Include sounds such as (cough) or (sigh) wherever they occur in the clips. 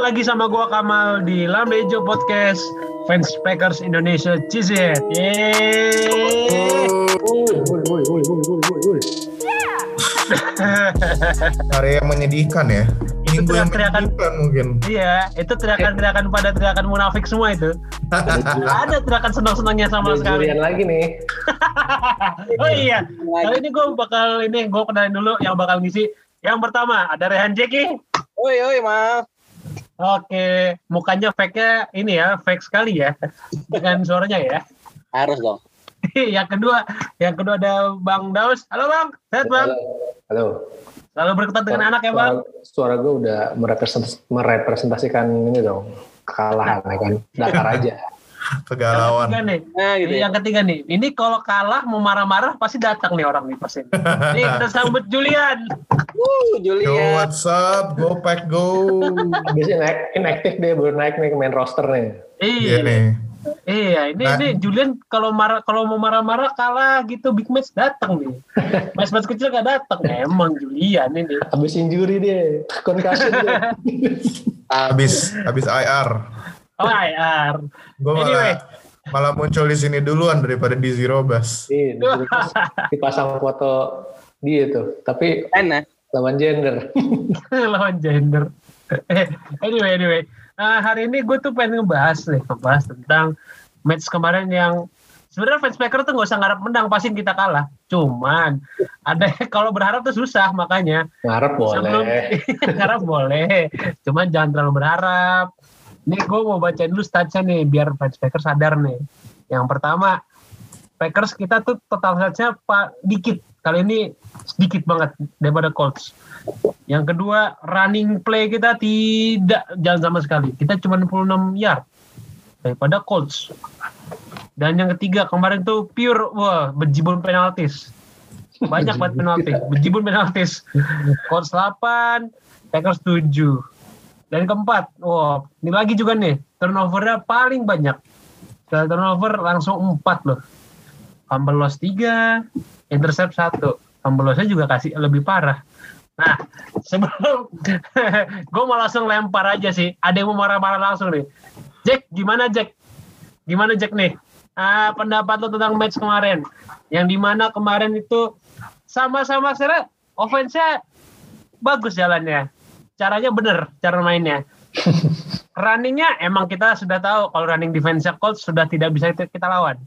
lagi sama gua Kamal di Lambejo Podcast Fans Packers Indonesia Cizet. Yeay. Hari yang menyedihkan ya. Itu Minggu yang teriakan- menyedihkan mungkin. Iya, itu teriakan-teriakan pada teriakan munafik semua itu. (laughs) Ada teriakan senang-senangnya sama sekali. Lagi nih. (laughs) Oh iya, kali ini gue bakal ini gue kenalin dulu yang bakal ngisi. Yang pertama ada Rehan Jeki. Oi, oi, Mal. Oke, mukanya fake-nya ini ya, fake sekali ya. Dengan suaranya ya. Harus dong. (laughs) yang kedua, yang kedua ada Bang Daus. Halo Bang, sehat Bang? Halo. Selalu berketat dengan anak ya Bang? Suara, suara gue udah merepresent- merepresentasikan ini dong. Kekalahan ya kan. Dakar aja. Yang Kegalauan. ketiga nih, Nah, gitu ya. yang ketiga nih, ini kalau kalah mau marah-marah pasti datang nih orang nih pasti. Nih kita sambut Julian. Uh, Yo, Julian. what's up? Go pack go. Habis inak- inaktif dia baru naik nih ke main roster nih. Iya Iya, nih. iya. Ini Nah. ini Julian kalau marah kalau mau marah-marah kalah gitu big match datang nih. (laughs) Match-match kecil gak datang. Emang Julian ini. Habis injury dia. Concussion dia. Habis habis IR. Oh IR. Gue Anyway. malah malah muncul di sini duluan daripada di Zero Bus. Nih, dipasang, foto dia tuh. Tapi Mana? lawan gender. (laughs) lawan gender. Eh, anyway, anyway. Nah, hari ini gue tuh pengen ngebahas nih, ngebahas tentang match kemarin yang sebenarnya fans Packer tuh nggak usah ngarep menang, pasti kita kalah. Cuman ada (laughs) kalau berharap tuh susah makanya. Ngarep Sebelum boleh. (laughs) ngarep boleh, cuman jangan terlalu berharap. Nih gue mau bacain dulu statsnya nih biar fans Packers sadar nih. Yang pertama, Packers kita tuh total statsnya pak dikit. Kali ini sedikit banget daripada Colts. Yang kedua, running play kita tidak jalan sama sekali. Kita cuma 66 yard daripada Colts. Dan yang ketiga, kemarin tuh pure wah bejibun penaltis. Banyak banget penalti, (laughs) bejibun penaltis. Colts 8, Packers 7. Dan keempat, wah, ini lagi juga nih, turnovernya paling banyak. Sekali turnover langsung 4 loh. Fumble loss 3, intercept 1. Fumble loss-nya juga kasih lebih parah. Nah, (laughs) sebelum (laughs) gue mau langsung lempar aja sih. Ada yang mau marah-marah langsung nih. Jack, gimana Jack? Gimana Jack nih? Ah, pendapat lo tentang match kemarin? Yang di mana kemarin itu sama-sama secara offense-nya bagus jalannya. Caranya bener, cara mainnya. (laughs) Runningnya emang kita sudah tahu kalau running defense Colts sudah tidak bisa kita lawan.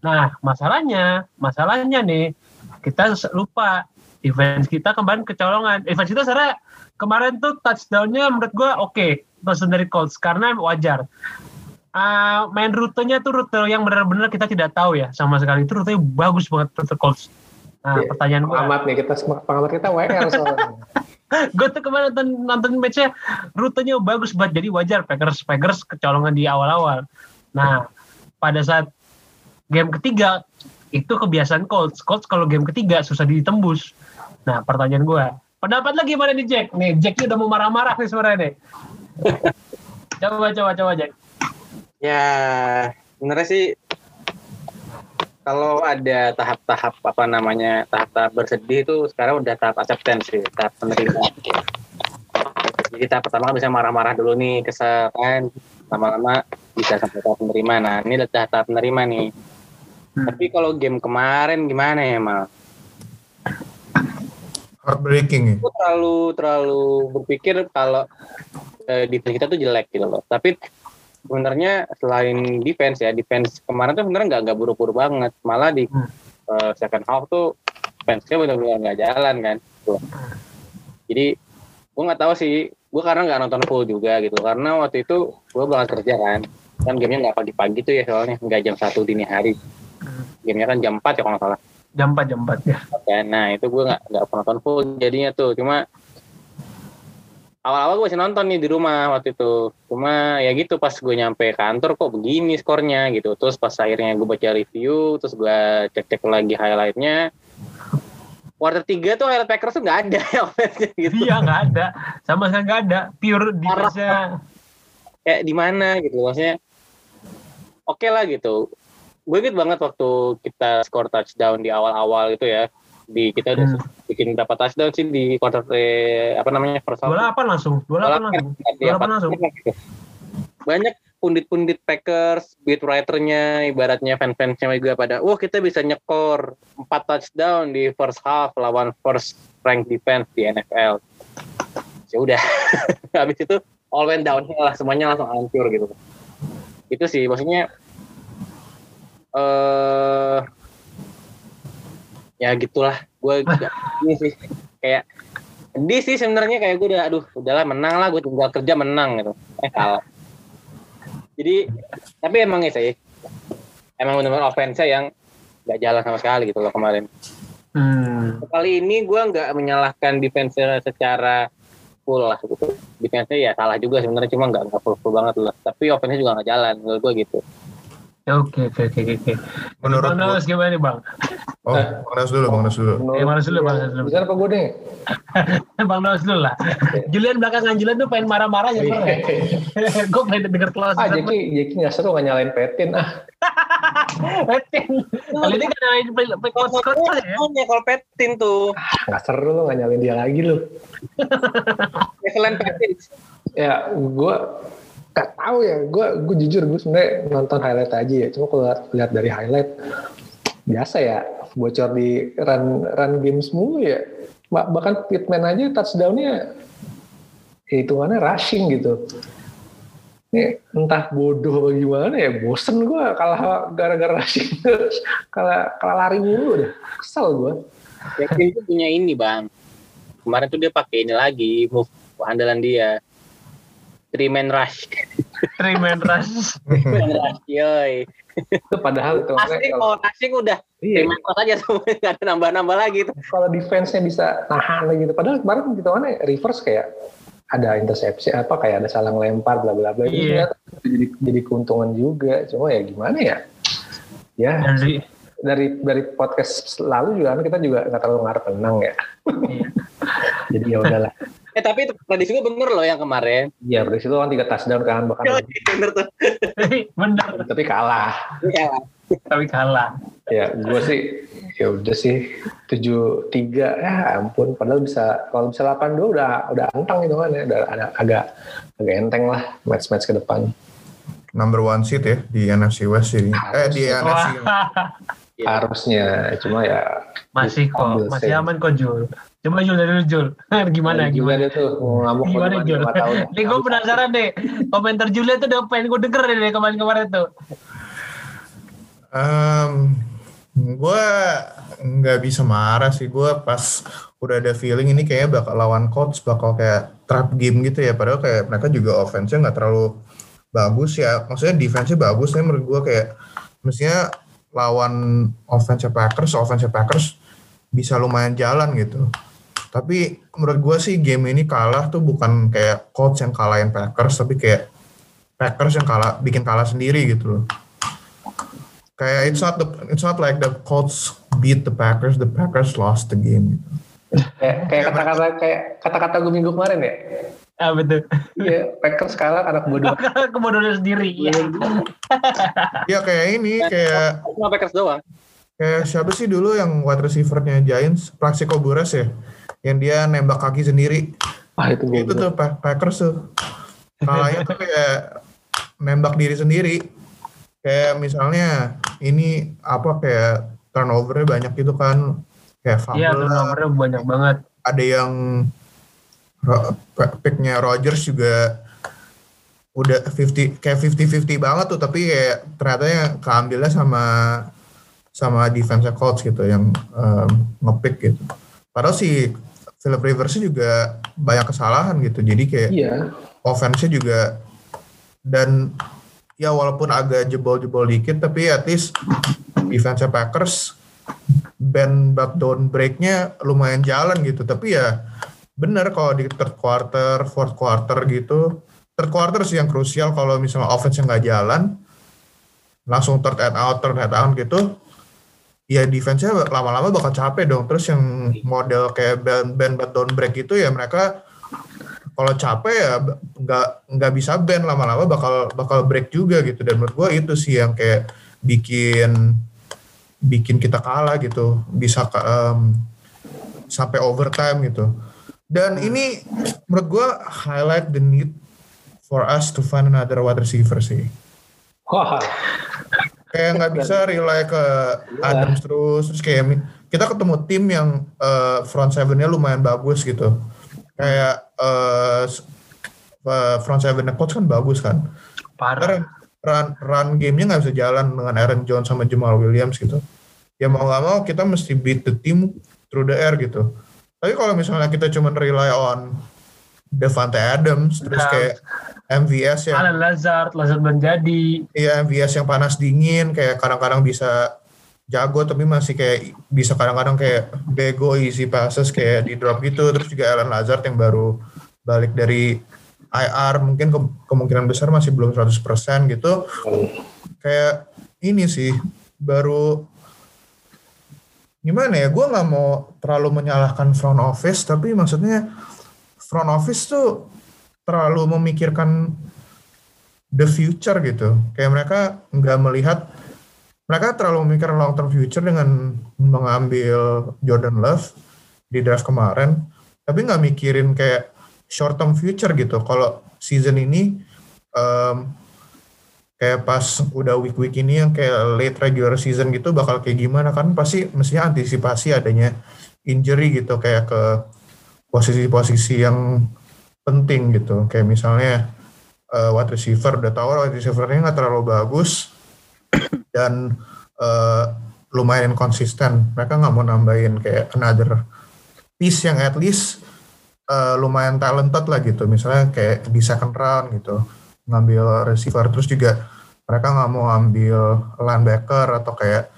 Nah, masalahnya, masalahnya nih, kita lupa defense kita kemarin kecolongan. Defense kita sebenarnya kemarin tuh touchdown-nya menurut gua oke, touchdown dari Colts karena wajar. Ah, main rutenya tuh rute yang benar-benar kita tidak tahu ya sama sekali. Itu rutenya bagus banget rute Colts. Nah, Iya, pertanyaan gua, Pengamat nih kita pengamat kita WR soalnya. (laughs) gue tuh kemarin nonton, nonton matchnya rutenya bagus banget jadi wajar Packers Packers kecolongan di awal-awal. Nah, pada saat game ketiga itu kebiasaan Colts. Colts kalau game ketiga susah ditembus. Nah, pertanyaan gue, pendapat lo gimana nih Jack? Nih, Jack ini udah mau marah-marah nih sebenarnya nih. (laughs) coba, coba, coba Jack. Ya, sebenarnya sih kalau ada tahap-tahap apa namanya tahap-tahap bersedih itu sekarang udah tahap acceptance sih, tahap menerima. Jadi tahap pertama kan bisa marah-marah dulu nih, kesel kan, lama-lama bisa sampai tahap menerima. Nah ini udah tahap, menerima nih. Hmm. Tapi kalau game kemarin gimana ya mal? Heartbreaking ya. Aku terlalu terlalu berpikir kalau eh, defense kita tuh jelek gitu loh. Tapi sebenarnya selain defense ya, defense kemarin tuh sebenarnya nggak nggak buru-buru banget. Malah di Hmm. eh, second half tuh defense-nya benar-benar nggak jalan kan. Gitu. Jadi gue nggak tahu sih, gue karena nggak nonton full juga gitu. Karena waktu itu gue berangkat kerja kan, kan gamenya nggak pagi-pagi tuh ya soalnya nggak jam satu dini hari. Gamenya kan jam 4 ya kalau nggak salah Jam 4, jam 4 ya. kan nah itu gue nggak nggak nonton full jadinya tuh cuma awal-awal gue masih nonton nih di rumah waktu itu cuma ya gitu pas gue nyampe kantor kok begini skornya gitu terus pas akhirnya gue baca review terus gue cek-cek lagi highlightnya quarter tiga tuh highlight Packers tuh nggak ada (laughs) ya gitu Iya, nggak ada. Sama sekali nggak ada. Pure defense-nya. kayak di mana gitu maksudnya oke lah gitu gue inget banget waktu kita skor touchdown di awal-awal gitu ya di kita udah Hmm. Bikin berapa touchdown sih di quarter eh, apa namanya first half. 28 langsung, 28 langsung. Iya, 28 langsung. gitu. Banyak pundit-pundit Packers, beat writernya, ibaratnya fans-fansnya juga pada, wah kita bisa nyekor 4 touchdown di first half lawan first rank defense di NFL. Ya udah, (laughs) habis itu all went downhill lah, semuanya langsung hancur gitu. Itu sih, maksudnya eh ya gitulah, gue ini sih. Kayak sedih sih sebenarnya. Kayak gue udah aduh udahlah menang lah. Gue tinggal kerja menang gitu. Eh kalah. Jadi tapi emang ya sih. Emang benar-benar offense yang nggak jalan sama sekali gitu loh kemarin. Hmm. kali ini gue nggak menyalahkan defense secara full lah gitu. Defense ya salah juga sebenarnya. Cuma nggak nggak full full banget lah. Tapi offense juga nggak jalan menurut gue gitu Oke, oke, oke, oke. Menurut Bang Nas gimana nih Bang? Oh, Bang Nas dulu, Bang Nas dulu. Eh, mana dulu, Bang, mana dulu. Bisa apa gue deh? (laughs) Bang Nas dulu lah. Julian belakangan Julian tuh pengen marah-marah ya. (laughs) Gue pengen denger kelas. ah, Jeki, Jeki nggak seru nggak nyalain Petin. Ah, (laughs) Petin. Kali ini kan ada play play coach coach ya. ya kalau petin tuh nggak seru lu nggak nyalain dia lagi lu. ya selain petin Ya, gue nggak tahu ya. Gue gue jujur gue sebenarnya nonton highlight aja ya. Cuma kalau lihat- dari highlight biasa ya bocor di run run games mulu ya. Ba- Bahkan Pitman aja touchdownnya ya hitungannya rushing gitu. Ini entah bodoh gimana ya, bosen gue kalah gara-gara rushing (laughs) kalah, kalah lari mulu deh. Kesel gue. Yakin tuh punya ini bang. Kemarin tuh dia pakai ini lagi move andalan dia. Three man rush. Three man rush. Three man rush, Yoi. Itu padahal itu Asing mau rushing udah. iya, Three man rush aja tuh. (laughs) Gak ada nambah-nambah lagi tuh. kalau defense-nya bisa nahan lagi gitu. Padahal kemarin gitu mana reverse kayak ada intersepsi apa kayak ada salah lempar bla bla bla Itu Iya. jadi jadi keuntungan juga. Cuma ya gimana ya? Ya Dari dari dari podcast lalu juga kan kita juga nggak terlalu ngarep menang ya. iya. (laughs) Jadi ya udahlah. (laughs) Eh tapi itu prediksi gue bener loh yang kemarin. Iya dari situ kan tiga touchdown kan bahkan Yoi, bener tuh. bener, tapi kalah. Iya. tapi kalah. Ya gue sih ya udah sih tujuh tiga ya ampun padahal bisa kalau bisa delapan dua udah udah antang gitu kan ya udah ada agak agak enteng lah match match ke depan. Number one seat ya di NFC West ini. Eh di NFC. Harusnya cuma ya masih kok, masih aman kok Jul. Coba Jul dari Jul. (laughs) gimana gimana? dia tuh mau ngamuk Gimana gimana, Jul? ya. (laughs) Nih gue penasaran deh. Komentar Julia tuh udah pengen gue denger deh dari kemarin-kemarin tuh. Um, gue nggak bisa marah sih. Gue pas udah ada feeling ini kayaknya bakal lawan coach bakal kayak trap game gitu ya. Padahal kayak mereka juga offense-nya nggak terlalu bagus ya. Maksudnya defense-nya bagus. Tapi menurut gue kayak mestinya lawan offense Packers, offense Packers bisa lumayan jalan gitu. Tapi menurut gue sih game ini kalah tuh bukan kayak coach yang kalahin Packers, tapi kayak Packers yang kalah bikin kalah sendiri gitu loh kayak it's not the it's not like the Colts beat the Packers, the Packers lost the game. Gitu. Kayak kayak kata-kata kayak kata-kata gue minggu kemarin ya. Ah betul. Iya, Packers kalah karena kebodohan. (laughs) Kebodohan sendiri. Iya. Ya kayak ini kayak Cuma Packers doang. kayak siapa sih dulu yang wide receivernya Giants, Plaxico Burress ya, yang dia nembak kaki sendiri. Ah itu. Itu tuh Pa- Packers tuh. Kalahnya tuh kayak nembak diri sendiri. Kayak misalnya ini apa kayak turnovernya banyak gitu kan. Kayak Iya, fumble lah. turnovernya banyak banget. ada yang picknya Rogers juga udah 50 kayak 50-50 banget tuh tapi kayak ternyata yang keambilnya sama sama defense Colts gitu yang um, ngepick gitu. Padahal si Philip Rivers juga banyak kesalahan gitu. Jadi kayak Iya. offense-nya juga dan ya walaupun agak jebol-jebol dikit tapi at least defense Packers bend back down break-nya lumayan jalan gitu tapi ya bener kalau di third quarter, fourth quarter gitu third quarter sih yang krusial kalau misalnya offense nggak jalan langsung third and out, third and out gitu ya defense-nya lama-lama bakal capek dong. Terus yang model kayak bend, bend back down break itu ya mereka kalau capek ya nggak nggak bisa band lama-lama bakal bakal break juga gitu. Dan menurut gue itu sih yang kayak bikin bikin kita kalah gitu. Bisa em, sampai overtime gitu. Dan ini menurut gue highlight the need for us to find another wide receiver sih. Wah, Kayak nggak bisa rely ke Adams terus, terus kayak kita ketemu tim yang eh, front seven-nya lumayan bagus gitu. Kayak eh, front seven-nya coach kan bagus kan. Parah. Ntar run, run game-nya nggak bisa jalan dengan Aaron Jones sama Jamal Williams gitu. Ya mau nggak mau kita mesti beat the team through the air gitu. Tapi kalau misalnya kita cuma rely on Devante Adams, terus Adams. kayak MVS yang Alan Lazard, Lazard menjadi. Iya MVS yang panas dingin kayak kadang-kadang bisa jago tapi masih kayak bisa kadang-kadang kayak bego easy passes kayak di drop gitu. Terus juga Alan Lazard yang baru balik dari IR mungkin ke- kemungkinan besar masih belum 100% gitu. Kayak ini sih baru gimana ya gue nggak mau terlalu menyalahkan front office tapi maksudnya front office tuh terlalu memikirkan the future gitu. Kayak mereka nggak melihat mereka terlalu memikirkan long term future dengan mengambil Jordan Love di draft kemarin, tapi nggak mikirin kayak short term future gitu. Kalau season ini em, kayak pas udah week week ini yang kayak late regular season gitu bakal kayak gimana kan pasti mestinya antisipasi adanya injury gitu kayak ke posisi-posisi yang penting gitu. Kayak misalnya eh, wide receiver udah tahu wide receivernya nggak terlalu bagus (clears throat) dan eh, lumayan konsisten. Mereka nggak mau nambahin kayak another piece yang at least eh, lumayan talented lah gitu. Misalnya kayak di second round gitu ngambil receiver. Terus juga mereka nggak mau ambil linebacker atau kayak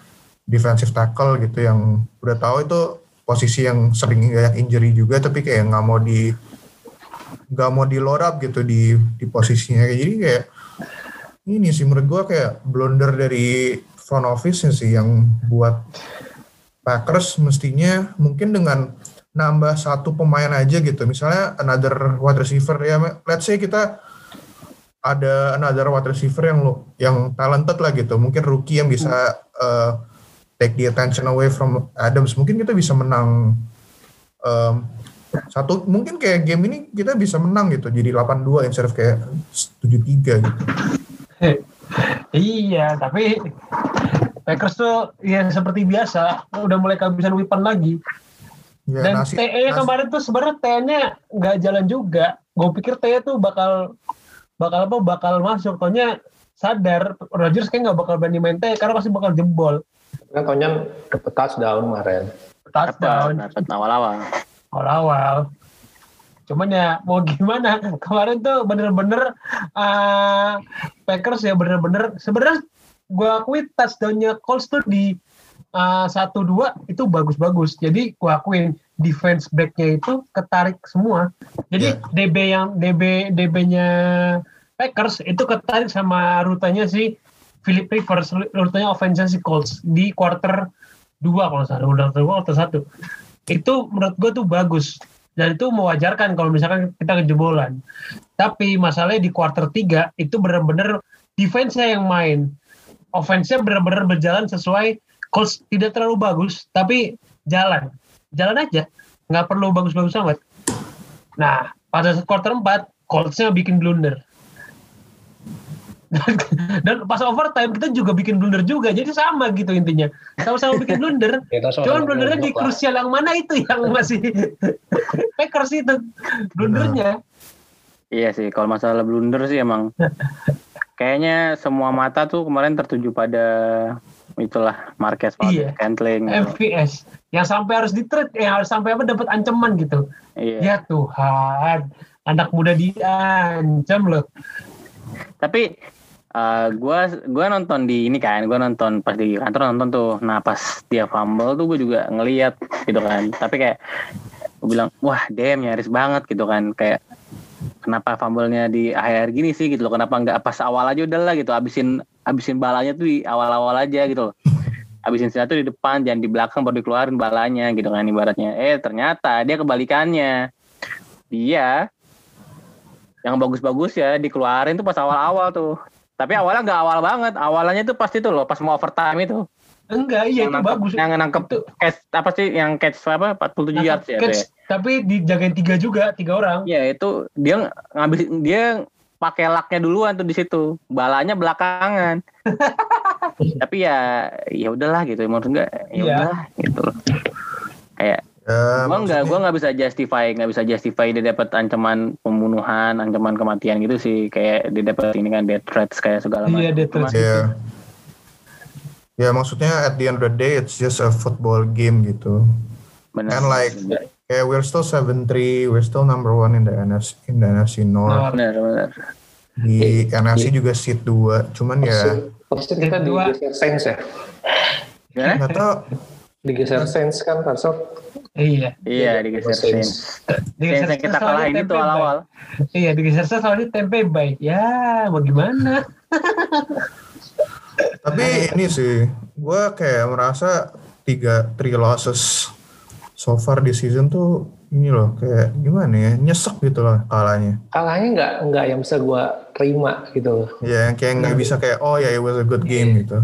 defensive tackle gitu yang udah tahu itu posisi yang sering banyak injury juga tapi kayak nggak mau di nggak mau di load up gitu di di posisinya. Jadi kayak ini sih menurut gua kayak blunder dari front office sih yang buat Packers mestinya mungkin dengan nambah satu pemain aja gitu. Misalnya another wide receiver ya let's say kita ada another wide receiver yang lo yang talented lah gitu. Mungkin rookie yang bisa uh, take the attention away from Adams mungkin kita bisa menang um, satu mungkin kayak game ini kita bisa menang gitu jadi 8-2 instead of kayak 7-3 gitu (laughs) Iya, tapi Packers tuh ya seperti biasa udah mulai kehabisan weapon lagi. ya, Dan nasi- TE nasi- kemarin tuh sebenarnya TE-nya nggak jalan juga. Gue pikir TE tuh bakal bakal apa? Bakal masuk. Taunya sadar Rodgers kayak nggak bakal berani main TE karena pasti bakal jebol. Kan Tonyan dapet touchdown kemarin. Touchdown dapat awal-awal awal-awal. Cuman ya mau gimana? (laughs) Kemarin tuh bener-bener uh, Packers ya bener-bener sebenarnya gue akui touchdownnya Colts tuh di uh, satu dua itu bagus-bagus. Jadi gue akuin defense backnya itu ketarik semua. Jadi Iya. DB yang DB DB-nya Packers itu ketarik sama rutenya si Philip Rivers, rutenya offense si Colts di quarter dua kalau nggak salah, udah quarter satu. Itu menurut gue tuh bagus. Dan itu mewajarkan kalau misalkan kita kejebolan. Tapi masalahnya di quarter 3 itu benar-benar defense-nya yang main. Offense-nya benar-benar berjalan sesuai Colts tidak terlalu bagus tapi jalan. Jalan aja. Nggak perlu bagus-bagus amat. Nah pada quarter 4 Colts-nya bikin blunder dan, dan pas overtime kita juga bikin blunder juga jadi sama gitu intinya sama-sama bikin blunder (laughs) Cuman blundernya di krusial yang mana itu yang masih (laughs) Packers itu blundernya. Iya sih, kalau masalah blunder sih emang (laughs) kayaknya semua mata tuh kemarin tertuju pada itulah Marquez Iya. Valdez Scantling. gitu. MVS yang sampai harus di trade, yang harus sampai apa dapat ancaman gitu. Iya. Ya Tuhan, anak muda diancam loh. Tapi eh, gua gua nonton di ini kan, gua nonton pas di kantor nonton tuh. Nah, pas dia fumble tuh gue juga ngeliat gitu kan. Tapi kayak gue bilang, wah damn nyaris banget gitu kan. Kayak kenapa fumble-nya di akhir gini sih gitu loh. Kenapa nggak pas awal aja udah lah gitu. Abisin abisin balanya tuh di awal-awal aja gitu loh. Abisin satu di depan, jangan di belakang baru dikeluarin balanya gitu kan ibaratnya. Eh ternyata dia kebalikannya. Dia yang bagus-bagus ya dikeluarin tuh pas awal-awal tuh. Tapi awalnya nggak awal banget. Awalnya tuh pasti tuh loh pas mau overtime itu. Enggak, iya itu Yang nangkep- bagus. Yang nangkep Itu- catch apa sih yang catch apa 47 yards ya? Catch, tapi dijagain tiga juga, tiga orang. Iya itu dia ngambil dia pakai laknya duluan tuh di situ. Balanya belakangan. (laughs) Tapi ya ya udahlah gitu. Menurut enggak ya Iya. udahlah gitu. Kayak Ya, gua nggak gua nggak bisa justify nggak bisa justify dia dapat ancaman pembunuhan ancaman kematian gitu sih kayak dia dapat ini kan death threats kayak segala macam Iya, death threats. Cuma- Ya. Ya maksudnya at the end of the day it's just a football game gitu. bener And like kayak we're still 7-3, we're still number one in the NFC in the NFC North. bener bener Di NFC juga seat 2. Cuman ya Persis kita digeser Saints ya. Nggak tahu Digeser Saints kan harusnya Iya. iya digeser. Saints Digeser yang kita kalahin itu awal-awal. Iya, digeser soalnya tempe baik. Ya, mau gimana? (laughs) Tapi ini sih, gue kayak merasa tiga three losses so far di season tuh ini loh kayak gimana ya nyesek gitu loh kalahnya. Kalahnya nggak nggak yang bisa gua terima gitu loh. Ya yang kayak nggak bisa kayak oh ya it was a good game gitu.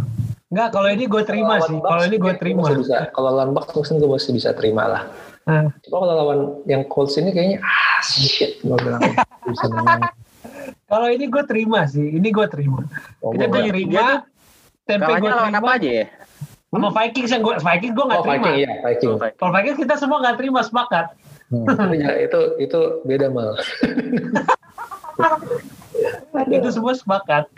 Enggak, kalau ini gue terima Lawan sih. Kalau ini gue terima. masih bisa. Kalau lawan Bucks mungkin gue masih bisa terima lah. Nah, Cuma kalau lawan yang Colts ini kayaknya ah shit gue bilang nggak bisa menang. (laughs) kalau ini gue terima sih. Ini gue terima. Oh, Kita gue terima. Tempe gue terima. apa aja ya Sama Vikings yang gue Vikings gue nggak Oh terima. Viking iya Viking. Kalau Vikings kita semua nggak terima sepakat. Hmm. Ya, itu itu beda mal. (laughs) Itu semua sepakat.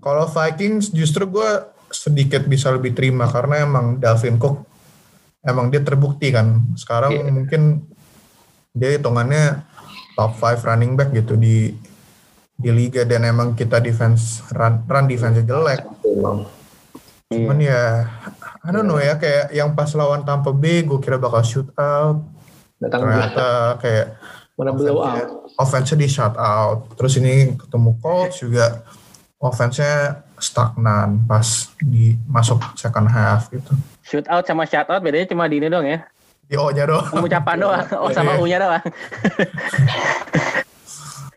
Kalau Vikings justru gue sedikit bisa lebih terima karena emang Dalvin Cook emang dia terbukti kan. Sekarang Iya. mungkin dia hitungannya top 5 running back gitu di di liga dan emang kita defense run, run defense jelek. Cuman ya I don't know ya kayak yang pas lawan Tampa Bay gue kira bakal shoot out Datang ternyata kayak mana blow out. offense-nya di shut out terus ini ketemu Colts juga offense-nya stagnan pas di masuk second half gitu. Shoot out sama shout out bedanya cuma di ini doang ya? Di O-nya doang. Pengucapan doang. (laughs) Oh sama Iya. U nya doang. (laughs)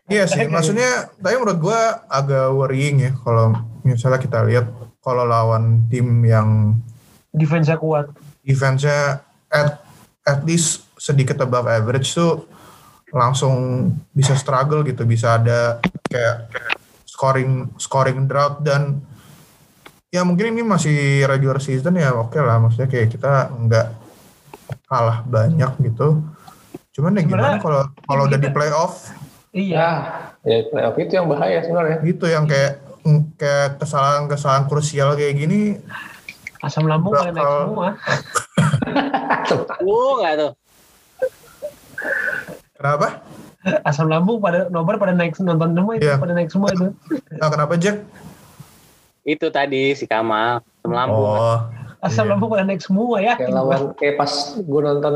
Iya sih maksudnya tapi menurut gue agak worrying ya kalau misalnya kita lihat kalau lawan tim yang Defense-nya kuat. defense-nya at at least sedikit above average tuh langsung bisa struggle gitu. Bisa ada kayak scoring scoring drought dan ya mungkin ini masih regular season ya oke lah maksudnya kayak kita nggak kalah banyak gitu cuman ya gimana kalau kalau udah di playoff Iya. Ya, playoff itu yang bahaya sebenarnya. gitu yang kayak kayak kesalahan-kesalahan krusial kayak gini Asam lambung pada naik Bakal- semua. (laughs) lu nggak tuh kenapa Asam lambung pada nobar pada naik nonton semua itu Iya. pada naik semua itu. nah, kenapa Jack itu tadi si Kamal asam lambung oh Asam Iya. lambung pada naik semua ya. Kayak lawan kayak pas gue nonton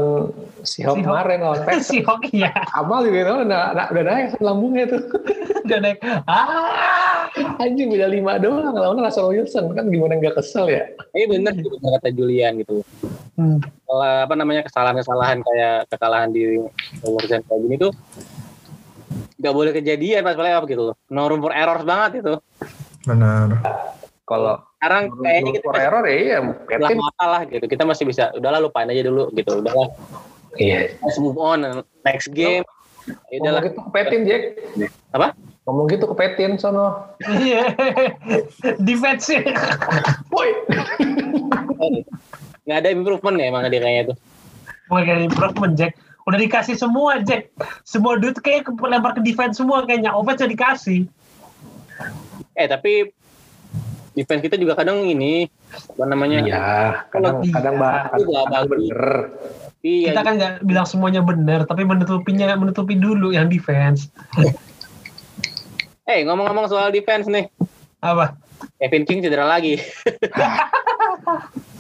si Hawk Si Hawk. kemarin lawan Packers. (laughs) si hoki ya Amal juga tau, udah, udah, udah naik asam lambungnya tuh. (laughs) udah naik. Ah, Anjing beda lima doang lawan Russell Wilson kan gimana nggak kesel ya? ini bener sih bener kata Julian gitu Hmm. kalau apa namanya kesalahan-kesalahan kayak kekalahan di urusan kayak gini tuh nggak boleh kejadian pas playoff gitu loh no room for errors banget itu benar Kalau sekarang kayaknya kita for error ya iya, lah gitu kita masih bisa udahlah lupain aja dulu gitu udahlah Iya. let's move on next game ya Ngomong udahlah gitu ke Petin, Jack. apa Ngomong gitu ke Petin, sono. Iya. Defense Woi. nggak ada improvement ya emang dia kayaknya tuh Bukan kayak improvement Jack. Udah dikasih semua Jack. Semua duit kayak lempar ke defense semua kayaknya. Offense udah dikasih. eh tapi defense kita juga kadang ini apa namanya Iya, kadang Iya. kadang bah, Itu nggak kadang bener. iya Kita kan nggak bilang semuanya benar, tapi menutupinya menutupi dulu yang defense. eh ngomong-ngomong soal defense nih Apa? Kevin King cedera lagi (laughs)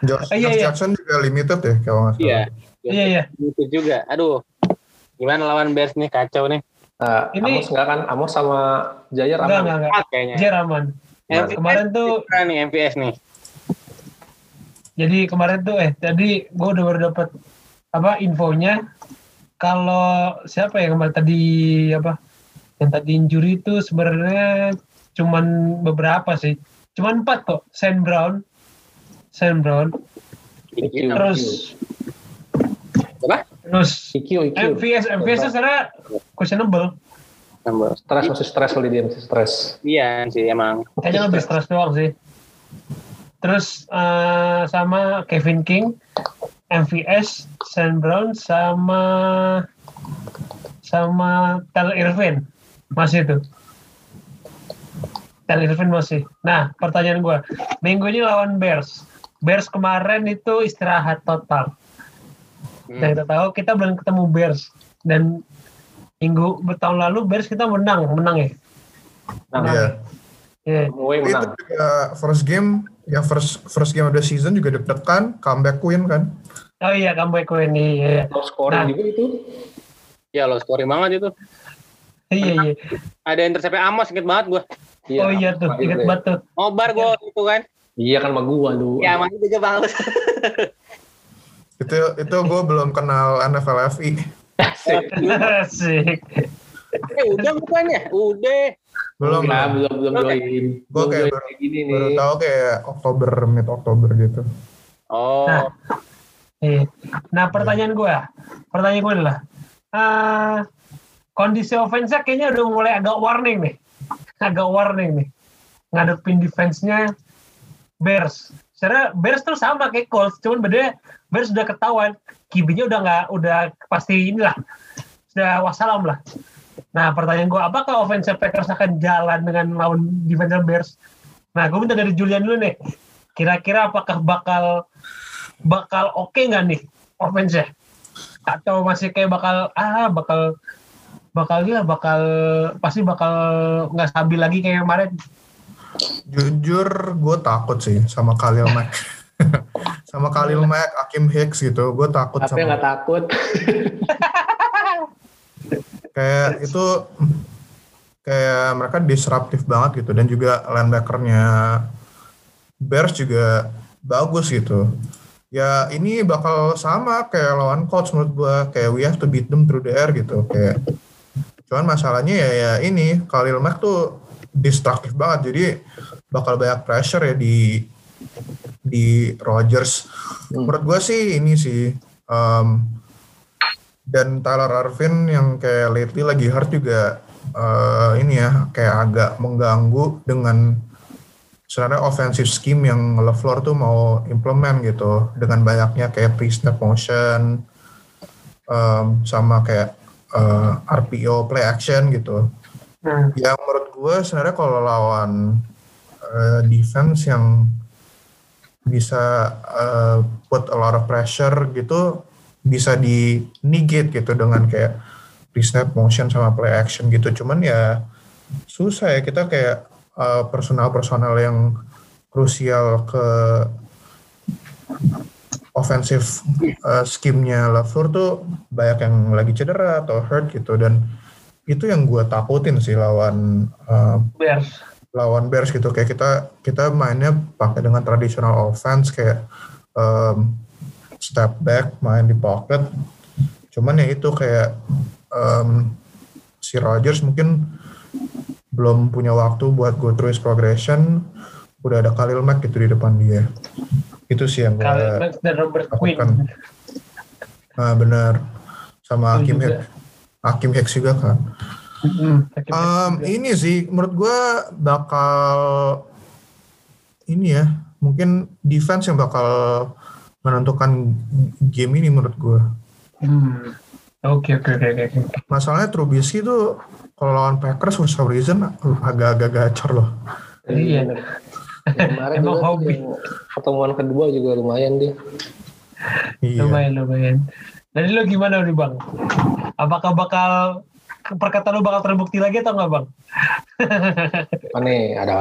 Josh, Oh, iya, iya. Jackson juga limited ya kalau nggak salah. iya Iya iya. itu juga aduh gimana lawan Bears nih kacau nih Nah, Ini- Amos nggak kan? Amos sama Jair Enggak aman. enggak enggak. Kayaknya Jer aman. MVS Kemarin tuh nih MVS nih jadi kemarin tuh eh tadi gue udah baru dapat apa infonya kalau siapa ya kemarin tadi apa yang tadi injury itu sebenarnya cuman beberapa sih cuman empat kok Sam Brown Sam Brown. Terus Apa? terus IQ, IQ. MVS MVS sebenarnya questionable. Stres masih stres kali dia masih stres. Iya sih emang. Kayaknya lebih stres doang sih. Terus eh, sama Kevin King, MVS, Sam Brown, sama sama Tyler Irvin masih itu. Tyler Irvin masih. Nah, pertanyaan gue, minggu ini lawan Bears. Bears kemarin itu istirahat total. Hmm. Dan kita tahu kita belum ketemu Bears dan minggu tahun lalu Bears kita menang, menang ya. Nah, Iya. Iya. Mulai Tapi itu menang. juga first game, yang first first game of the season juga deg-degan, comeback win kan. Oh iya, comeback win iya. Top scoring Nah. juga itu. Ya lo scoring banget itu. Iya iya. Ada intercept Amos inget banget gua. Oh iya tuh, Iya, inget iya. banget tuh. Ngobar gua itu kan. Iya kan sama gua lu. Ya masih juga bagus. (laughs) Itu itu gue belum kenal NFL FI. Asik. eh udah bukan ya? Udah. Belum. Enggak, belum belum join. Belum kayak join baru, kayak gini baru nih. tahu kayak Oktober, mid Oktober gitu. Oh. Nah. Iya. Nah pertanyaan gue, pertanyaan gue adalah, eh kondisi offense-nya kayaknya udah mulai agak warning nih, agak warning nih, ngadepin defense-nya Bears. Sebenarnya Bears tuh sama kayak Colts, cuman bedanya Bears udah ketahuan, kibinya udah nggak, udah pasti inilah, sudah wassalam lah. Nah pertanyaan gue, apakah offense Packers akan jalan dengan lawan defense Bears? Nah gue minta dari Julian dulu nih, kira-kira apakah bakal bakal oke nggak nih offense-nya? Atau masih kayak bakal ah bakal bakal gila bakal pasti bakal nggak stabil lagi kayak kemarin. Jujur gue takut sih sama Khalil Mack. (laughs) sama Khalil Mack, Akim Hicks gitu. Gue takut Tapi sama takut. (laughs) kayak itu kayak mereka disruptif banget gitu dan juga linebackernya Bears juga bagus gitu. Ya ini bakal sama kayak lawan Colts menurut gua kayak we have to beat them through the air gitu kayak cuman masalahnya ya ya ini Khalil Mack tuh destruktif banget jadi bakal banyak pressure ya di di Rodgers. Hmm. Menurut gua sih ini sih um, dan Tyler Arvin yang kayak lately lagi hurt juga eh, ini ya kayak agak mengganggu dengan sebenarnya offensive scheme yang LeFleur tuh mau implement gitu dengan banyaknya kayak pre-snap motion um, sama kayak eh, RPO play action gitu Hmm. yang menurut gue sebenarnya kalau lawan eh, defense yang bisa eh, put a lot of pressure gitu bisa di negate gitu dengan kayak pre-snap motion sama play action gitu cuman ya susah ya kita kayak eh, personal-personal yang krusial ke offensive eh, scheme-nya LaFleur tuh banyak yang lagi cedera atau hurt gitu dan itu yang gue takutin sih lawan eh, Bears. lawan Bears gitu. Kayak kita kita mainnya pakai dengan traditional offense kayak um, step back main di pocket. Cuman ya itu kayak um, si Rodgers mungkin belum punya waktu buat go through his progression. Udah ada Khalil Mack gitu di depan dia. Itu sih yang gue Khalil Mack dan Robert Quinn. takutkan nah benar. Sama Hakim juga. Hicks Hakim Hicks juga kan Hmm, Um, juga. ini sih menurut gue bakal ini ya mungkin defense yang bakal menentukan game ini menurut gue. Hmm. Oke oke oke oke. oke. Masalahnya Trubisky tuh kalau lawan Packers for some reason agak-agak gacor loh. Iya. Kemarin Emang hobi. pertemuan kedua juga lumayan dia. Iya. Lumayan lumayan. Jadi lu gimana nih bang? Apakah bakal perkataan lu bakal terbukti lagi atau enggak bang? (laughs) Apa nih? Ada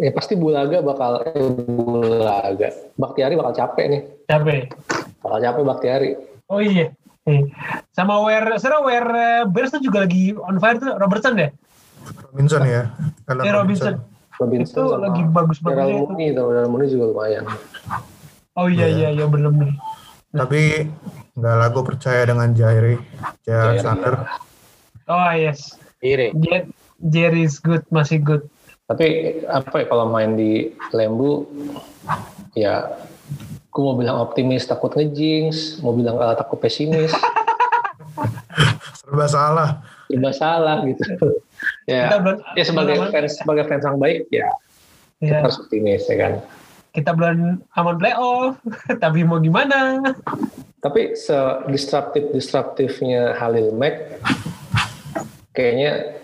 ya pasti Bulaga bakal eh, Bulaga. Baktiari bakal capek nih. Capek. Bakal capek Baktiari. Oh iya. Eh, Sama Ware, sekarang Ware eh, Bears tuh juga lagi on fire tuh Robertson deh. Robinson ya. Alan Eh Robinson. Robinson Itu sama lagi bagus banget Daryl. Mooney, Daryl Mooney juga lumayan. Oh iya iya iya belum nih. Tapi nggak lah gue percaya dengan Jairi, Jair Alexander. Oh yes. Jer- Jerry is good, masih good. Tapi apa ya kalau main di Lembu ya gue mau bilang optimis takut ngejinx, mau bilang uh, takut pesimis, (laughs) Serba salah. serba salah gitu. Kita ya, ya sebagai fans sebagai fans yang baik ya kita ya, harus optimis ya kan. Kita belum aman playoff, (laughs) tapi mau gimana? Tapi se disruptif disruptifnya Halil Mack kayaknya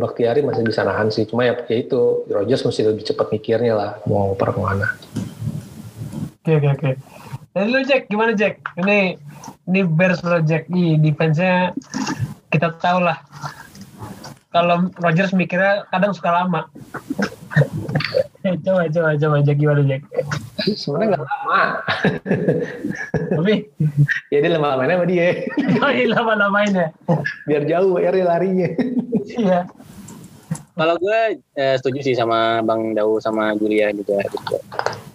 Baktiari masih bisa nahan sih. Cuma ya, ya itu Rogers mesti lebih cepat mikirnya lah mau per ke mana. Oke oke oke. Dan lu Jack gimana Jack? Ini ini Bears lo Jack. Ih, defense-nya kita tahu lah. Kalau Rodgers mikirnya kadang suka lama. Coba coba coba Jack gimana Jack? Sebenarnya nggak lama. Tapi ya dia lama mainnya sama dia. oh iya lama-lamain ya. Biar jauh ya larinya. Iya. Kalau gue eh, setuju sih sama Bang Dau sama Julia juga gitu.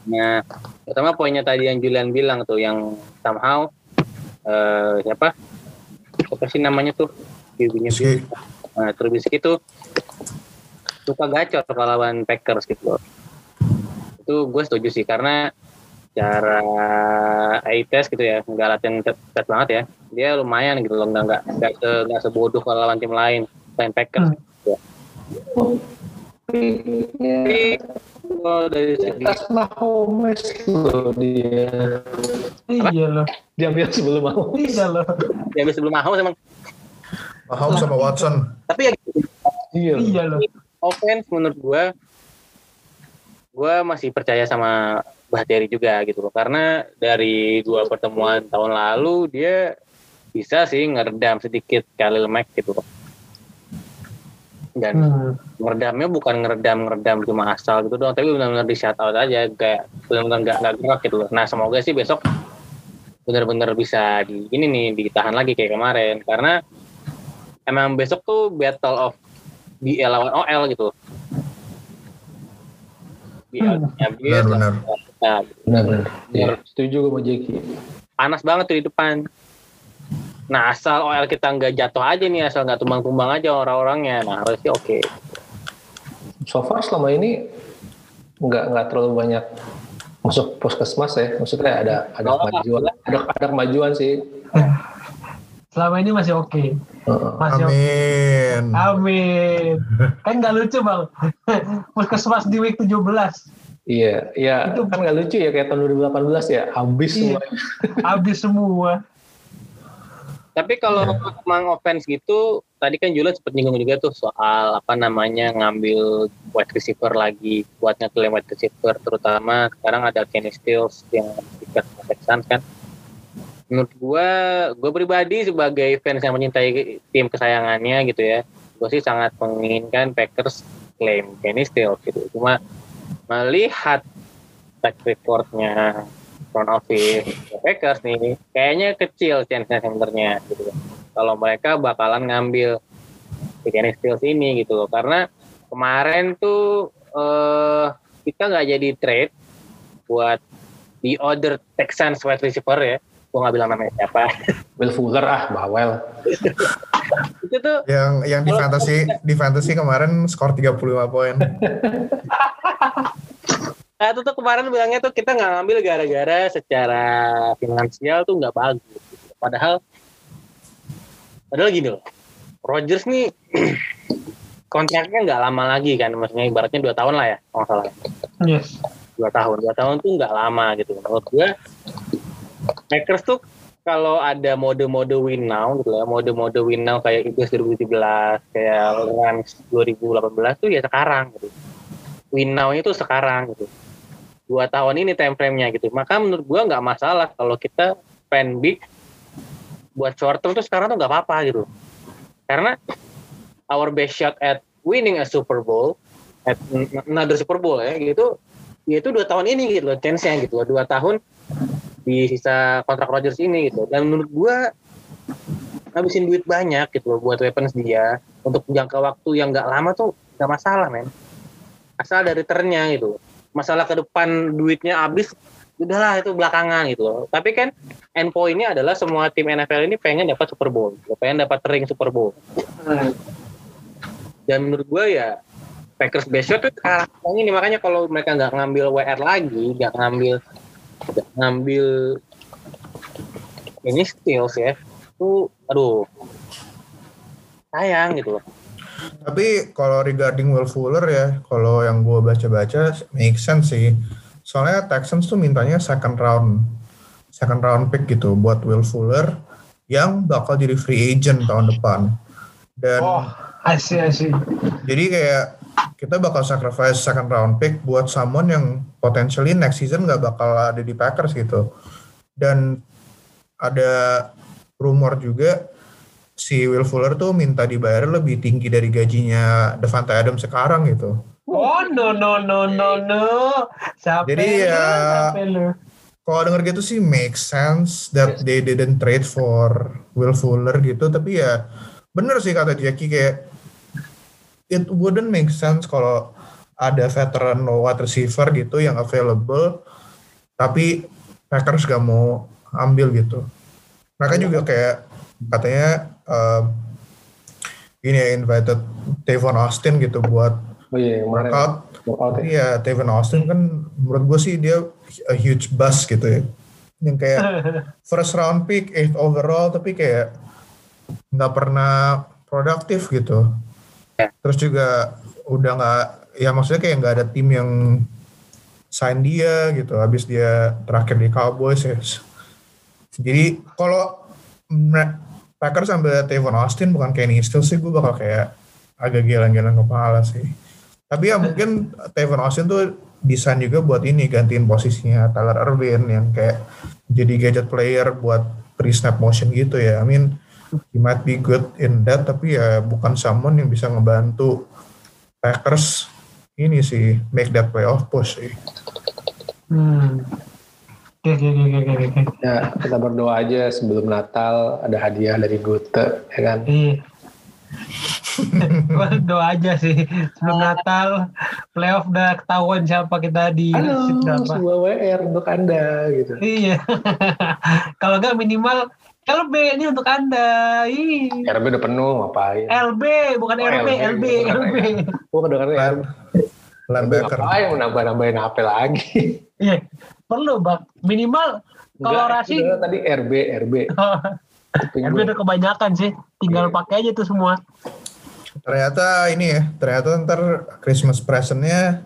Nah, pertama poinnya tadi yang Julian bilang tuh yang somehow eh, siapa? Siapa sih namanya tuh? Bibinya Nah, Trubisky itu suka gacor kalau lawan Packers gitu loh. Itu gue setuju sih karena cara A-test gitu ya, nggak latihan tet banget ya. Dia lumayan gitu loh, nggak nggak nggak se- nggak sebodoh kalau lawan tim lain, lain Packers. Hmm. gitu. Tapi kalau dari segi Tas Mahomes loh dia. Iya loh. Diambil sebelum mau. Iya loh. ya sebelum Mahomes emang, Mahomes sama Watson. tapi ya gitu. Iya. Iya loh. offense menurut gue gue masih percaya sama Bahteri juga gitu loh. Karena dari dua pertemuan tahun lalu dia bisa sih ngeredam sedikit Khalil Mack gitu loh. Dan Hmm. ngeredamnya bukan ngeredam ngeredam cuma asal gitu doang tapi benar-benar di shout out aja kayak benar-benar nggak nggak gerak gitu loh. Nah semoga sih besok benar-benar bisa di ini nih ditahan lagi kayak kemarin. Karena emang besok tuh battle of BL lawan OL gitu BL nya BL Benar-benar. nah, Benar benar. Iya, Setuju gue sama Jeki. panas banget tuh di depan nah asal OL kita nggak jatuh aja nih asal nggak tumbang-tumbang aja orang-orangnya nah harusnya oke So far selama ini nggak nggak terlalu banyak masuk puskesmas ya. Maksudnya ada ada Oh, kemajuan, ada ada kemajuan sih. Selama ini masih oke. Heeh. Masih oke. Amin. Amin. (laughs) Kan nggak lucu bang. (laughs) Puskesmas di week 17. Iya, iya Itu- kan nggak lucu ya kayak tahun 2018 ya habis Iya. semua. (laughs) Habis semua. Tapi kalau emang offense gitu, tadi kan Julian sempat nyinggung juga tuh soal apa namanya ngambil wide receiver lagi buat ngeklaim wide receiver, terutama sekarang ada Kenny Stills yang dikat Texans kan. Menurut gua, gua pribadi sebagai fans yang mencintai tim kesayangannya gitu ya, gua sih sangat menginginkan Packers klaim Kenny Stills gitu. Cuma melihat track recordnya front office Packers nih kayaknya kecil chance-nya sebenarnya gitu. Kalau mereka bakalan ngambil Kenny Stills ini gitu loh. Karena kemarin tuh eh kita nggak jadi trade buat the other Texans wide receiver ya gua nggak bilang namanya siapa (laughs) Will Fuller ah bawel. (laughs) itu tuh Yang yang di fantasy di fantasy kemarin skor 35 poin. (laughs) Nah, itu tuh kemarin bilangnya tuh kita nggak ngambil gara-gara secara finansial tuh nggak bagus. Padahal, padahal gini loh, Rodgers nih (clears throat) kontraknya nggak lama lagi kan, maksudnya ibaratnya dua tahun lah ya, kalau nggak salah. Yes. Dua tahun, dua tahun tuh nggak lama gitu. Menurut gue, Packers tuh kalau ada mode-mode win now gitu ya, mode-mode win now kayak Eagles 2017, kayak Rams 2018 tuh ya sekarang gitu. Win now itu sekarang gitu. Dua tahun ini time frame-nya gitu. Maka menurut gua nggak masalah kalau kita spend big buat short term tuh sekarang tuh nggak apa-apa gitu. Karena our best shot at winning a Super Bowl, at another Super Bowl ya gitu, yaitu dua tahun ini gitu loh, chance-nya gitu loh. Dua tahun di sisa kontrak Rodgers ini gitu. Dan menurut gua habisin duit banyak gitu loh buat weapons dia. Untuk jangka waktu yang nggak lama tuh nggak masalah men. Asal ada returnnya gitu. Masalah ke depan duitnya habis udahlah itu belakangan gitu loh. Tapi kan end point-nya adalah semua tim NFL ini pengen dapat Super Bowl gitu. pengen dapat ring Super Bowl. Dan menurut gue ya Packers best shot tuh ini makanya kalau mereka nggak ngambil WR lagi, nggak ngambil ngambil ini steals ya, tuh aduh sayang gitu loh. Tapi kalau regarding Will Fuller ya, kalau yang gue baca-baca make sense sih. Soalnya Texans tuh mintanya second round, second round pick gitu buat Will Fuller yang bakal jadi free agent tahun depan. Dan Oh, asih asih. jadi kayak kita bakal sacrifice second round pick buat someone yang potentially next season nggak bakal ada di Packers gitu. Dan ada rumor juga si Will Fuller tuh minta dibayar lebih tinggi dari gajinya Devante Adams sekarang gitu. Oh no no no no no. Siapa Jadi, ya? Kalau denger gitu sih make sense that they didn't trade for Will Fuller gitu, tapi ya bener sih kata Jackie kayak it wouldn't make sense kalau ada veteran wide receiver gitu yang available, tapi Packers gak mau ambil gitu. Mereka juga kayak katanya um, ini ya invited Tavon Austin gitu buat Oh iya, workout workout ya. tapi ya Tevin Austin kan menurut gue sih dia a huge bust gitu ya. Yang kayak (laughs) first round pick, eighth overall, tapi kayak nggak pernah produktif gitu. Terus juga udah nggak, ya maksudnya kayak nggak ada tim yang sign dia gitu. Habis dia terakhir di Cowboys ya. Jadi kalau Packers ambil Tevon Austin bukan Kenny Stills sih, gue bakal kayak agak geleng-geleng kepala sih. Tapi ya mungkin Tevon Austin tuh desain juga buat ini gantiin posisinya Tyler Irvin yang kayak jadi gadget player buat pre-snap motion gitu ya. I mean, he might be good in that tapi ya bukan someone yang bisa ngebantu Packers ini sih make that playoff push sih. Hmm. Oke oke oke oke. Ya, kita berdoa aja sebelum Natal ada hadiah dari Gute, ya kan? Iya. (laughs) Gua doa aja sih sebelum Natal playoff udah ketahuan siapa kita di Halo, sebuah WR untuk Anda gitu. Iya. (laughs) Kalau nggak minimal LB ini untuk anda. Ih. RB udah penuh, ngapain? LB bukan Oh, RB, LB, LB, bukan LB. Gue kedengeran Lan, linebacker. Ngapain mau nambah-nambahin HP lagi? Iya, perlu bang. Minimal kalau itu tadi RB, RB. (laughs) RB udah kebanyakan sih. Tinggal Iya. pakai aja tuh semua. Ternyata ini ya, ternyata ntar Christmas presentnya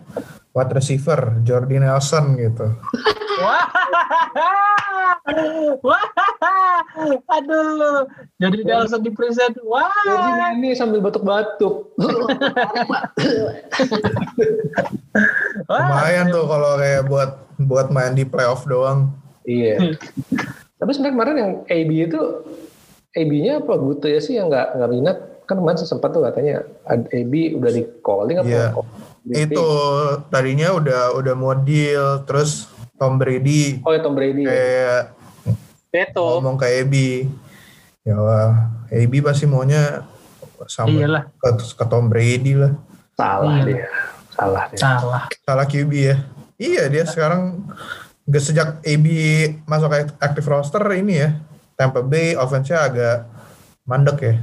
wide receiver Jordi Nelson gitu. Wah, wah, aduh, jadi Nelson di present. Wah, Jadi ini sambil batuk-batuk. Lumayan tuh kalau kayak buat buat main di playoff doang. iya. Tapi sebenarnya kemarin yang AB itu AB-nya apa Gute ya sih yang nggak nggak minat kan kemarin sempat tuh katanya AB udah di calling apa Iya. Di- Itu tadinya udah udah mau deal, terus Tom Brady oh ya Tom Brady ya. kayak Beto. ngomong ke AB. Ya AB pasti maunya sama Iyalah. ke, ke Tom Brady lah. salah Iya. dia salah dia Salah. Salah QB ya. Iya dia sekarang nggak sejak AB masuk ke active roster ini ya. Tampa Bay offense-nya agak mandek ya.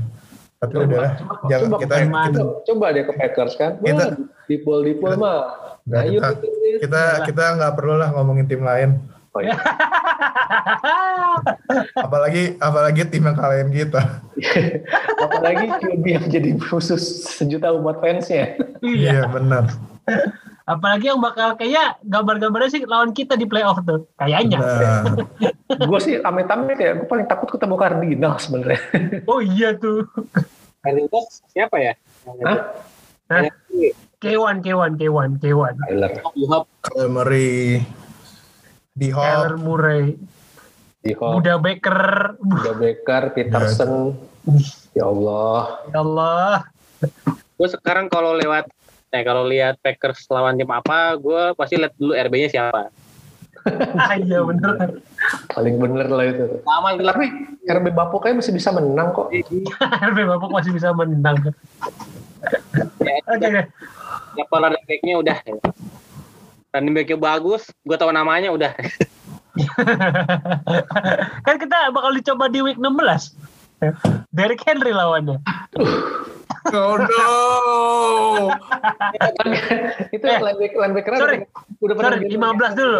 Tapi Coba, udah lah, jangan coba kita main. kita coba deh ke Packers kan Kita- di pool di pool mah Nah, kita- kita kita nggak perlu lah ngomongin tim lain. oh, iya. (laughs) Apalagi apalagi tim yang kalahin kita. (laughs) apalagi QB yang jadi khusus sejuta umat fansnya. Iya benar. Apalagi yang bakal kayak gambar-gambarnya sih lawan kita di playoff tuh. Kayaknya. Nah, gue sih amit-amit ya gue paling takut ketemu Cardinal sebenarnya Oh iya tuh. Cardinals siapa ya? Hah? Hah? K1, K1, K1, K1. Tyler Yuhap. Kyler Murray di Kyler Murray, di Buda Baker, Buda Becker Peterson ya Allah ya Allah. Gue sekarang kalau lewat eh kalau lihat Packers lawan tim apa, gue pasti lihat dulu RB-nya siapa. (laughs) Iya bener. paling bener lah itu Lama gelap. tapi RB Bapu kayaknya masih bisa menang kok (laughs) RB Bapak masih bisa menang. Ya, (laughs) Oke, oke. siapa running back-nya udah. Running back-nya bagus, gue tahu namanya udah. kan kita bakal dicoba di week 16. (laughs) Derrick Henry lawannya. (laughs) Oh no. itu Eh, linebacker linebacker sorry. udah pada Sorry, 15 dulu.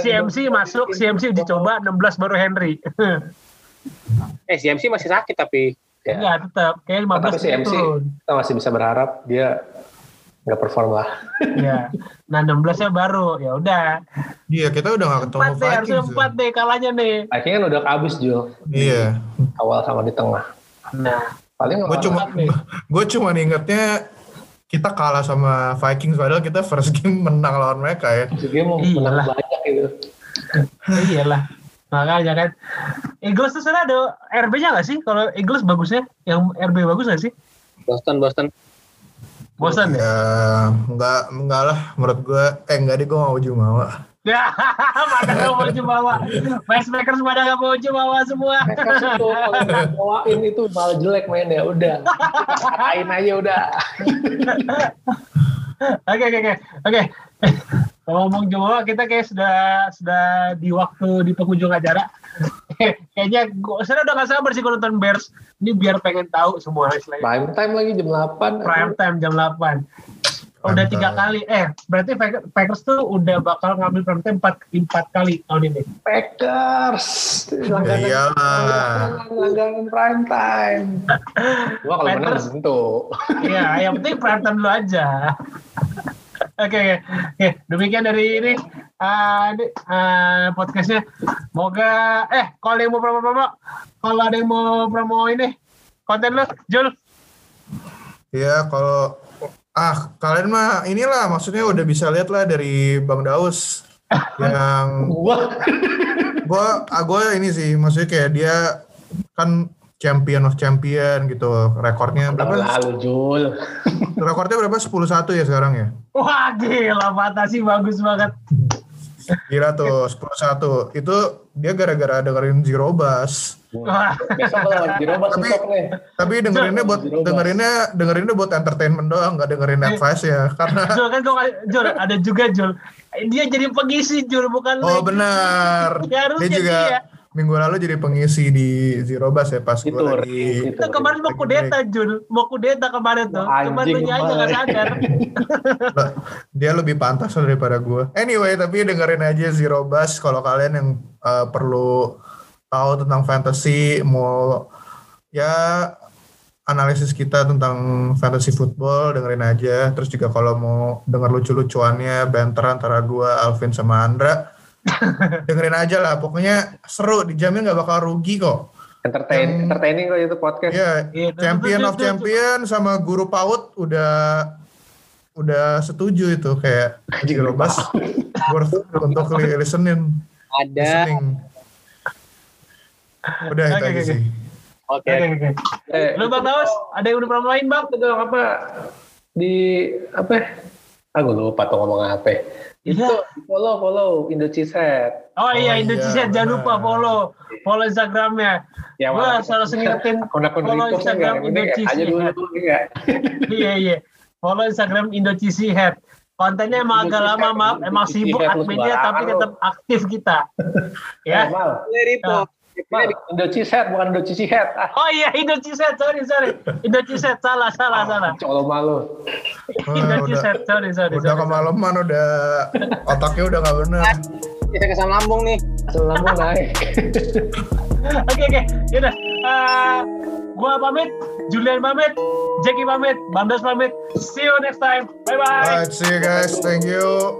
CMC masuk, CMC uji coba, 16 baru Henry. (laughs) Eh CMC masih sakit tapi Ya. Enggak, tetap. Kayak 15 Tapi CMC kita masih bisa berharap dia nggak perform lah. Ya. Nah, 16 nya baru. Ya udah. Iya, kita udah gak ketemu 4 deh, harusnya Vikings. 4 deh kalahnya nih. Viking kan udah habis Jul Iya. awal sama di tengah. Nah, Paling Gue cuma nih. (laughs) gue cuma ingetnya kita kalah sama Vikings padahal kita first game menang lawan mereka ya. game mau menang banyak gitu. iyalah. Makanya kan. Eagles tuh sebenarnya ada RB-nya nggak sih? Kalau Eagles bagusnya, yang RB bagus nggak sih? Boston Boston Bosan ya? Ya, enggak enggak lah menurut gue eh enggak deh gue mau Jumawa. Ya, pada nggak mau jumawa. (laughs) Pacemakers pada nggak mau jumawa semua. Packers itu kalau (laughs) nggak bawain itu malah jelek mainnya udah. Kain aja udah. Oke oke oke oke. Kalau ngomong jumawa kita kayak sudah sudah di waktu di penghujung acara. Kayaknya gue saya udah gak sabar sih kalau nonton Bears. Ini biar pengen tahu semua istilahnya. Prime time lagi jam 8. Prime time jam 8. Udah Prime tiga time. kali. Eh, berarti Packers- tuh udah bakal ngambil prime time empat, empat kali tahun ini. Packers. Ya iyalah. Langganan prime time. Gua kalau menang tentu. Iya, yang penting prime time dulu aja. Oke, oke. Demikian dari ini, ini ah, podcastnya. Moga, eh, kalau ada yang mau promo-promo, kalau ada yang mau promo ini, konten lu, Jul. Iya, kalau ah kalian mah inilah maksudnya udah bisa lihat lah dari Bang Daus (laughs) yang Gua gua ah, gua ini sih maksudnya kayak dia kan champion of champion gitu. Rekornya berapa? lalu Jul. (laughs) rekornya berapa? 10-1 ya sekarang ya? Wah, gila, fantasi bagus banget. gila tuh 10-1 itu dia gara-gara dengerin Zero Bass. Wah, Besok Tapi- nih. tapi dengerinnya buat dengerinnya dengerinnya buat entertainment doang nggak dengerin advice ya karena Jul kan gua Jul ada juga Jul. Dia jadi pengisi Jul bukan oh benar. Dia juga dia. Minggu lalu jadi pengisi di Zero Bass ya pas gue lagi itu. Kemarin mau kudeta Jul, mau kudeta kemarin tuh. Cuma lu Anjing, aja gak sadar. (laughs) dia lebih pantas daripada gue. Anyway, tapi dengerin aja Zero Bass kalau kalian yang uh, perlu tahu tentang fantasy, mau ya analisis kita tentang fantasy football dengerin aja. Terus juga kalau mau denger lucu-lucuannya banter antara gue, Alvin sama Andra, (laughs) dengerin aja lah. Pokoknya seru, dijamin nggak bakal rugi kok. Entertain, entertaining kok itu podcast. Iya, Iya, itu- champion itu- of itu- champion sama guru PAUD udah udah setuju itu kayak Zero Bass worth untuk li- listening. ada listening. Udah itu Oke, aja oke, sih. oke. Eh, Lu Bang Daus, ada yang udah promoin Bang? itu dong apa di apa? Ah gue lupa tuh ngomong apa. Itu Iya. follow follow Indo Cheesehead. Oh, iya, Oh, Indonesia iya, jangan lupa follow follow Instagramnya. Ya, walaupun- selalu ngingetin (laughs) follow Instagram enggak? Ini Indo aja dulu Cheesehead. dulu enggak? (laughs) Iya iya. Follow Instagram Indo Cheesy Head. Kontennya emang agak lama maaf, emang sibuk adminnya tapi tetap aktif kita. (laughs) Ya. Mal, Mal, Indo Cheesehead bukan Indo Cheesehead. (laughs) Ah, Oh iya Indo Cheesy Head, sorry sorry. Indo Cheesy Head, salah salah salah. colong malu. Wah, (laughs) Indo Cheesy udah Head, sorry sorry. udah kemalaman udah otaknya udah nggak bener. kita kesam lambung nih Asal lambung naik. (laughs) Oke oke, yaudah. Eh, gua pamit, Julian pamit, Jackie pamit, Bandos pamit. See you next time. Bye bye. Alright, see you guys. Thank you.